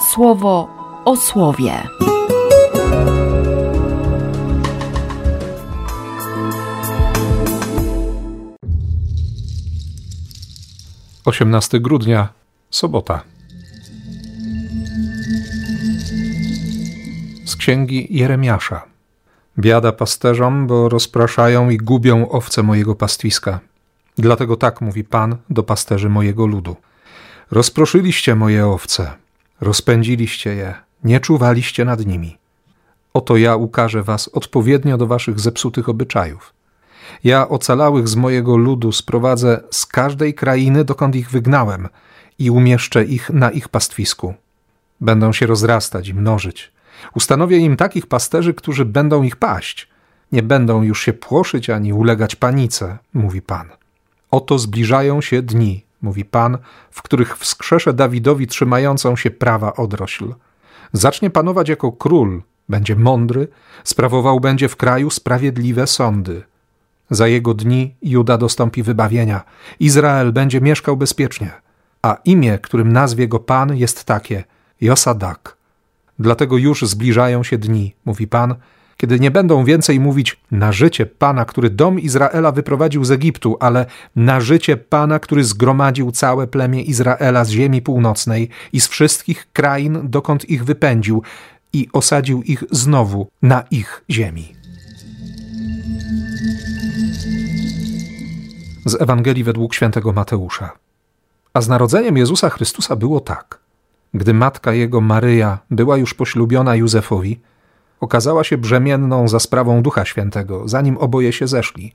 słowo o słowie. 18 grudnia, sobota. Z księgi Jeremiasza. Biada pasterzom, bo rozpraszają i gubią owce mojego pastwiska. Dlatego tak mówi Pan do pasterzy mojego ludu. Rozproszyliście moje owce, rozpędziliście je, nie czuwaliście nad nimi. Oto ja ukażę was odpowiednio do waszych zepsutych obyczajów. Ja ocalałych z mojego ludu sprowadzę z każdej krainy, dokąd ich wygnałem, i umieszczę ich na ich pastwisku. Będą się rozrastać i mnożyć. Ustanowię im takich pasterzy, którzy będą ich paść. Nie będą już się płoszyć ani ulegać panice, mówi Pan. Oto zbliżają się dni, mówi Pan, w których wskrzeszę Dawidowi trzymającą się prawa odrośl. Zacznie panować jako król, będzie mądry, sprawował będzie w kraju sprawiedliwe sądy. Za jego dni Juda dostąpi wybawienia, Izrael będzie mieszkał bezpiecznie, a imię, którym nazwie go Pan, jest takie Josadak. Dlatego już zbliżają się dni, mówi Pan, kiedy nie będą więcej mówić na życie Pana, który dom Izraela wyprowadził z Egiptu, ale na życie Pana, który zgromadził całe plemię Izraela z ziemi północnej i z wszystkich krain, dokąd ich wypędził, i osadził ich znowu na ich ziemi. Z Ewangelii według świętego Mateusza. A z narodzeniem Jezusa Chrystusa było tak. Gdy matka jego Maryja była już poślubiona Józefowi, okazała się brzemienną za sprawą Ducha Świętego, zanim oboje się zeszli.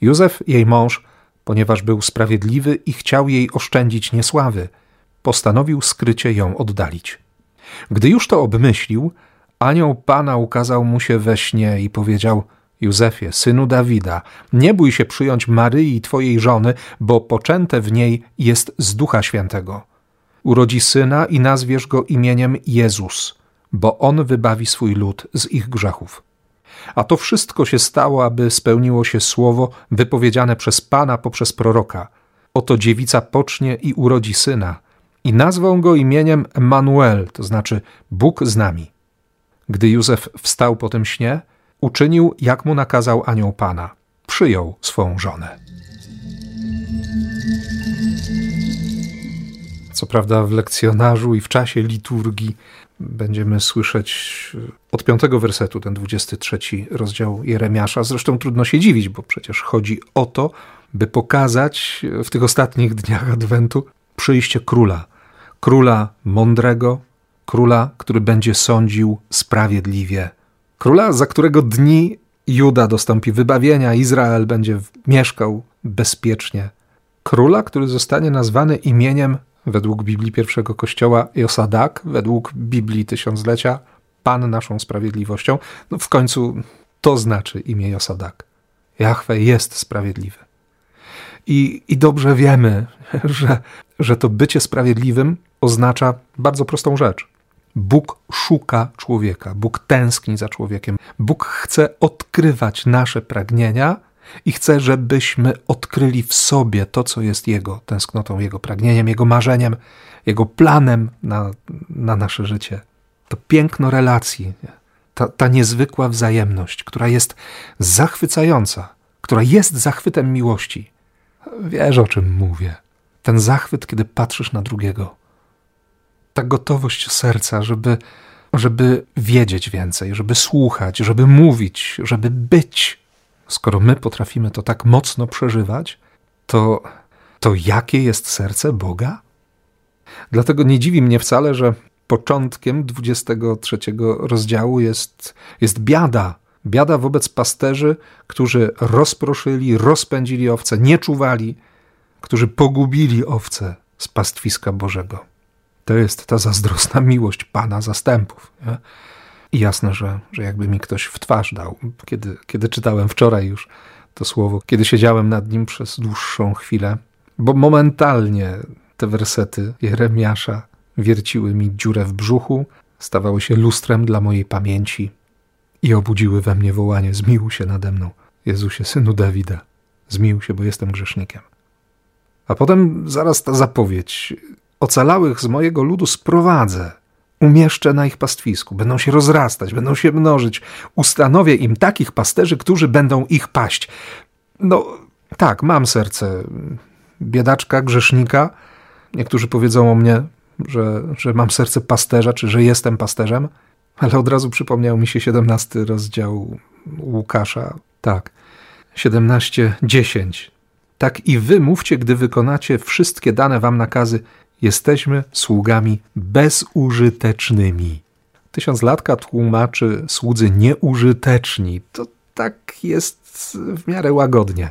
Józef, jej mąż, ponieważ był sprawiedliwy i chciał jej oszczędzić niesławy, postanowił skrycie ją oddalić. Gdy już to obmyślił, anioł Pana ukazał mu się we śnie i powiedział: Józefie, synu Dawida, nie bój się przyjąć Maryi, twojej żony, bo poczęte w niej jest z Ducha Świętego. Urodzi syna i nazwiesz go imieniem Jezus, bo on wybawi swój lud z ich grzechów. A to wszystko się stało, aby spełniło się słowo wypowiedziane przez Pana poprzez proroka. Oto dziewica pocznie i urodzi syna, i nazwą go imieniem Emanuel, to znaczy Bóg z nami. Gdy Józef wstał po tym śnie, uczynił, jak mu nakazał anioł Pana. Przyjął swą żonę. Co prawda w lekcjonarzu i w czasie liturgii będziemy słyszeć od piątego wersetu ten 23 rozdział Jeremiasza. Zresztą trudno się dziwić, bo przecież chodzi o to, by pokazać w tych ostatnich dniach Adwentu przyjście króla. Króla mądrego, króla, który będzie sądził sprawiedliwie. Króla, za którego dni Juda dostąpi wybawienia, Izrael będzie mieszkał bezpiecznie. Króla, który zostanie nazwany imieniem według Biblii pierwszego kościoła Josadak, według Biblii Tysiąclecia Pan naszą sprawiedliwością. No w końcu to znaczy imię Josadak. Jahwe jest sprawiedliwy. I, I dobrze wiemy, że, że to bycie sprawiedliwym oznacza bardzo prostą rzecz. Bóg szuka człowieka, Bóg tęskni za człowiekiem, Bóg chce odkrywać nasze pragnienia i chce, żebyśmy odkryli w sobie to, co jest Jego tęsknotą, Jego pragnieniem, Jego marzeniem, Jego planem na, na nasze życie. To piękno relacji, ta, ta niezwykła wzajemność, która jest zachwycająca, która jest zachwytem miłości. Wiesz, o czym mówię. Ten zachwyt, kiedy patrzysz na drugiego. Ta gotowość serca, żeby, żeby wiedzieć więcej, żeby słuchać, żeby mówić, żeby być skoro my potrafimy to tak mocno przeżywać, to, to jakie jest serce Boga? Dlatego nie dziwi mnie wcale, że początkiem 23 rozdziału jest, jest biada. Biada wobec pasterzy, którzy rozproszyli, rozpędzili owce, nie czuwali, którzy pogubili owce z pastwiska Bożego. To jest ta zazdrosna miłość Pana zastępów. Nie? I jasne, że, że jakby mi ktoś w twarz dał, kiedy, kiedy czytałem wczoraj już to słowo, kiedy siedziałem nad nim przez dłuższą chwilę, bo momentalnie te wersety Jeremiasza wierciły mi dziurę w brzuchu, stawały się lustrem dla mojej pamięci i obudziły we mnie wołanie: Zmiłuj się nade mną, Jezusie, synu Dawida, zmiłuj się, bo jestem grzesznikiem. A potem zaraz ta zapowiedź: Ocalałych z mojego ludu sprowadzę umieszczę na ich pastwisku, będą się rozrastać, będą się mnożyć. Ustanowię im takich pasterzy, którzy będą ich paść. No tak, mam serce biedaczka, grzesznika. Niektórzy powiedzą o mnie, że, że mam serce pasterza, czy że jestem pasterzem, ale od razu przypomniał mi się 17 rozdział Łukasza. Tak, 17:10. Tak i wy mówcie, gdy wykonacie wszystkie dane wam nakazy, jesteśmy sługami bezużytecznymi. Tysiąclatka tłumaczy słudzy nieużyteczni. To tak jest w miarę łagodnie.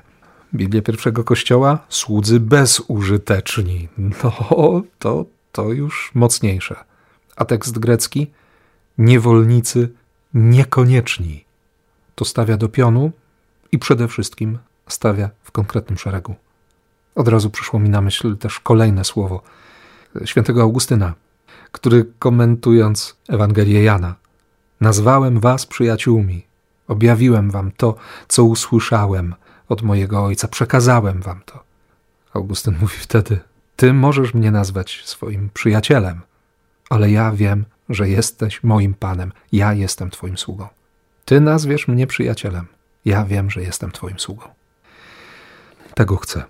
Biblię pierwszego kościoła słudzy bezużyteczni. No, to, to już mocniejsze. A tekst grecki niewolnicy niekonieczni. To stawia do pionu i przede wszystkim stawia w konkretnym szeregu. Od razu przyszło mi na myśl też kolejne słowo świętego Augustyna, który komentując Ewangelię Jana, nazwałem was przyjaciółmi, objawiłem wam to, co usłyszałem od mojego ojca, przekazałem wam to. Augustyn mówi wtedy: Ty możesz mnie nazwać swoim przyjacielem, ale ja wiem, że jesteś moim panem, ja jestem twoim sługą. Ty nazwiesz mnie przyjacielem, ja wiem, że jestem twoim sługą. Tego chcę.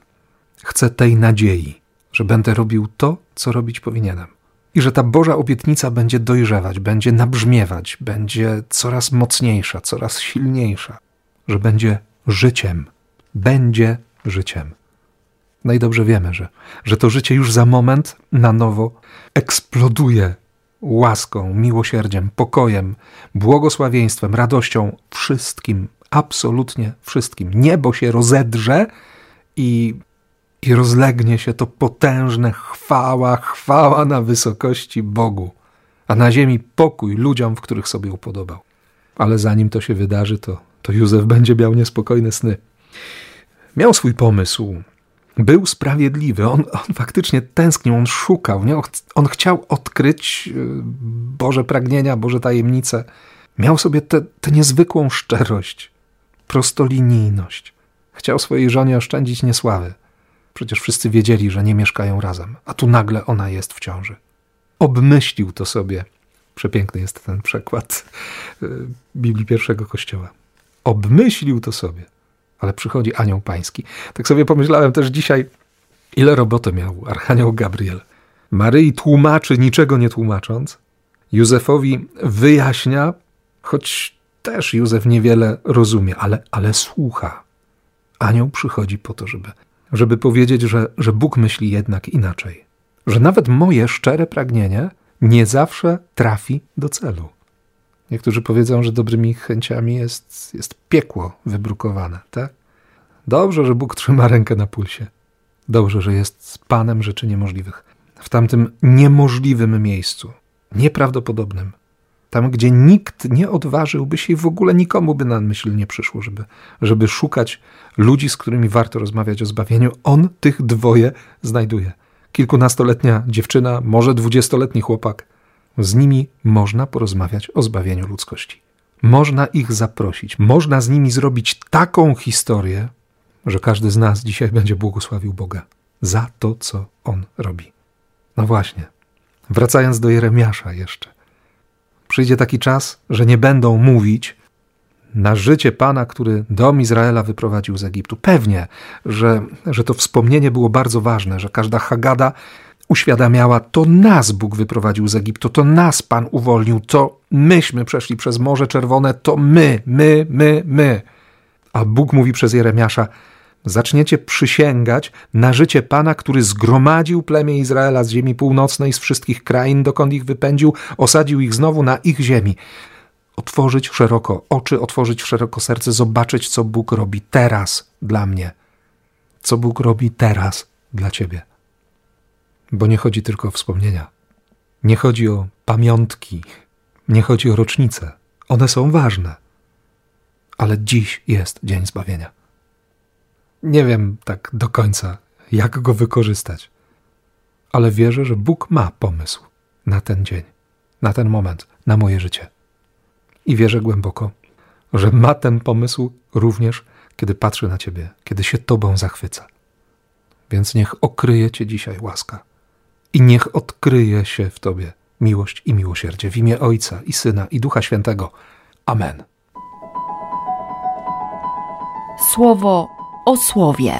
Chcę tej nadziei, że będę robił to, co robić powinienem. I że ta Boża obietnica będzie dojrzewać, będzie nabrzmiewać, będzie coraz mocniejsza, coraz silniejsza, że będzie życiem, będzie życiem. No i dobrze wiemy, że, że to życie już za moment na nowo eksploduje łaską, miłosierdziem, pokojem, błogosławieństwem, radością, wszystkim, absolutnie wszystkim. Niebo się rozedrze i i rozlegnie się to potężne chwała, chwała na wysokości Bogu, a na ziemi pokój ludziom, w których sobie upodobał. Ale zanim to się wydarzy, to, to Józef będzie miał niespokojne sny. Miał swój pomysł. Był sprawiedliwy. On, on faktycznie tęsknił, on szukał. Nie? On chciał odkryć y, Boże pragnienia, Boże tajemnice. Miał sobie tę niezwykłą szczerość, prostolinijność. Chciał swojej żonie oszczędzić niesławy. Przecież wszyscy wiedzieli, że nie mieszkają razem, a tu nagle ona jest w ciąży. Obmyślił to sobie. Przepiękny jest ten przekład y, Biblii pierwszego Kościoła. Obmyślił to sobie, ale przychodzi anioł pański. Tak sobie pomyślałem też dzisiaj, ile roboty miał archanioł Gabriel. Maryi tłumaczy, niczego nie tłumacząc. Józefowi wyjaśnia, choć też Józef niewiele rozumie, ale, ale słucha. Anioł przychodzi po to, żeby żeby powiedzieć, że, że Bóg myśli jednak inaczej. Że nawet moje szczere pragnienie nie zawsze trafi do celu. Niektórzy powiedzą, że dobrymi chęciami jest, jest piekło wybrukowane, tak? Dobrze, że Bóg trzyma rękę na pulsie. Dobrze, że jest Panem rzeczy niemożliwych. W tamtym niemożliwym miejscu, nieprawdopodobnym, tam, gdzie nikt nie odważyłby się i w ogóle nikomu by na myśl nie przyszło, żeby, żeby szukać ludzi, z którymi warto rozmawiać o zbawieniu. On tych dwoje znajduje. Kilkunastoletnia dziewczyna, może dwudziestoletni chłopak. Z nimi można porozmawiać o zbawieniu ludzkości. Można ich zaprosić, można z nimi zrobić taką historię, że każdy z nas dzisiaj będzie błogosławił Boga za to, co on robi. No właśnie, wracając do Jeremiasza jeszcze. Przyjdzie taki czas, że nie będą mówić na życie Pana, który dom Izraela wyprowadził z Egiptu. Pewnie, że, że to wspomnienie było bardzo ważne, że każda Hagada uświadamiała, to nas Bóg wyprowadził z Egiptu, to nas Pan uwolnił, to myśmy przeszli przez Morze Czerwone, to my, my, my, my. A Bóg mówi przez Jeremiasza, zaczniecie przysięgać na życie Pana, który zgromadził plemię Izraela z ziemi północnej, z wszystkich krain, dokąd ich wypędził, osadził ich znowu na ich ziemi. Otworzyć szeroko oczy, otworzyć szeroko serce, zobaczyć, co Bóg robi teraz dla mnie, co Bóg robi teraz dla ciebie. Bo nie chodzi tylko o wspomnienia, nie chodzi o pamiątki, nie chodzi o rocznice. One są ważne, ale dziś jest dzień zbawienia. Nie wiem tak do końca, jak go wykorzystać, ale wierzę, że Bóg ma pomysł na ten dzień, na ten moment, na moje życie. I wierzę głęboko, że ma ten pomysł również, kiedy patrzy na Ciebie, kiedy się Tobą zachwyca. Więc niech okryje Cię dzisiaj łaska i niech odkryje się w Tobie miłość i miłosierdzie w imię Ojca i Syna i Ducha Świętego. Amen. Słowo o słowie.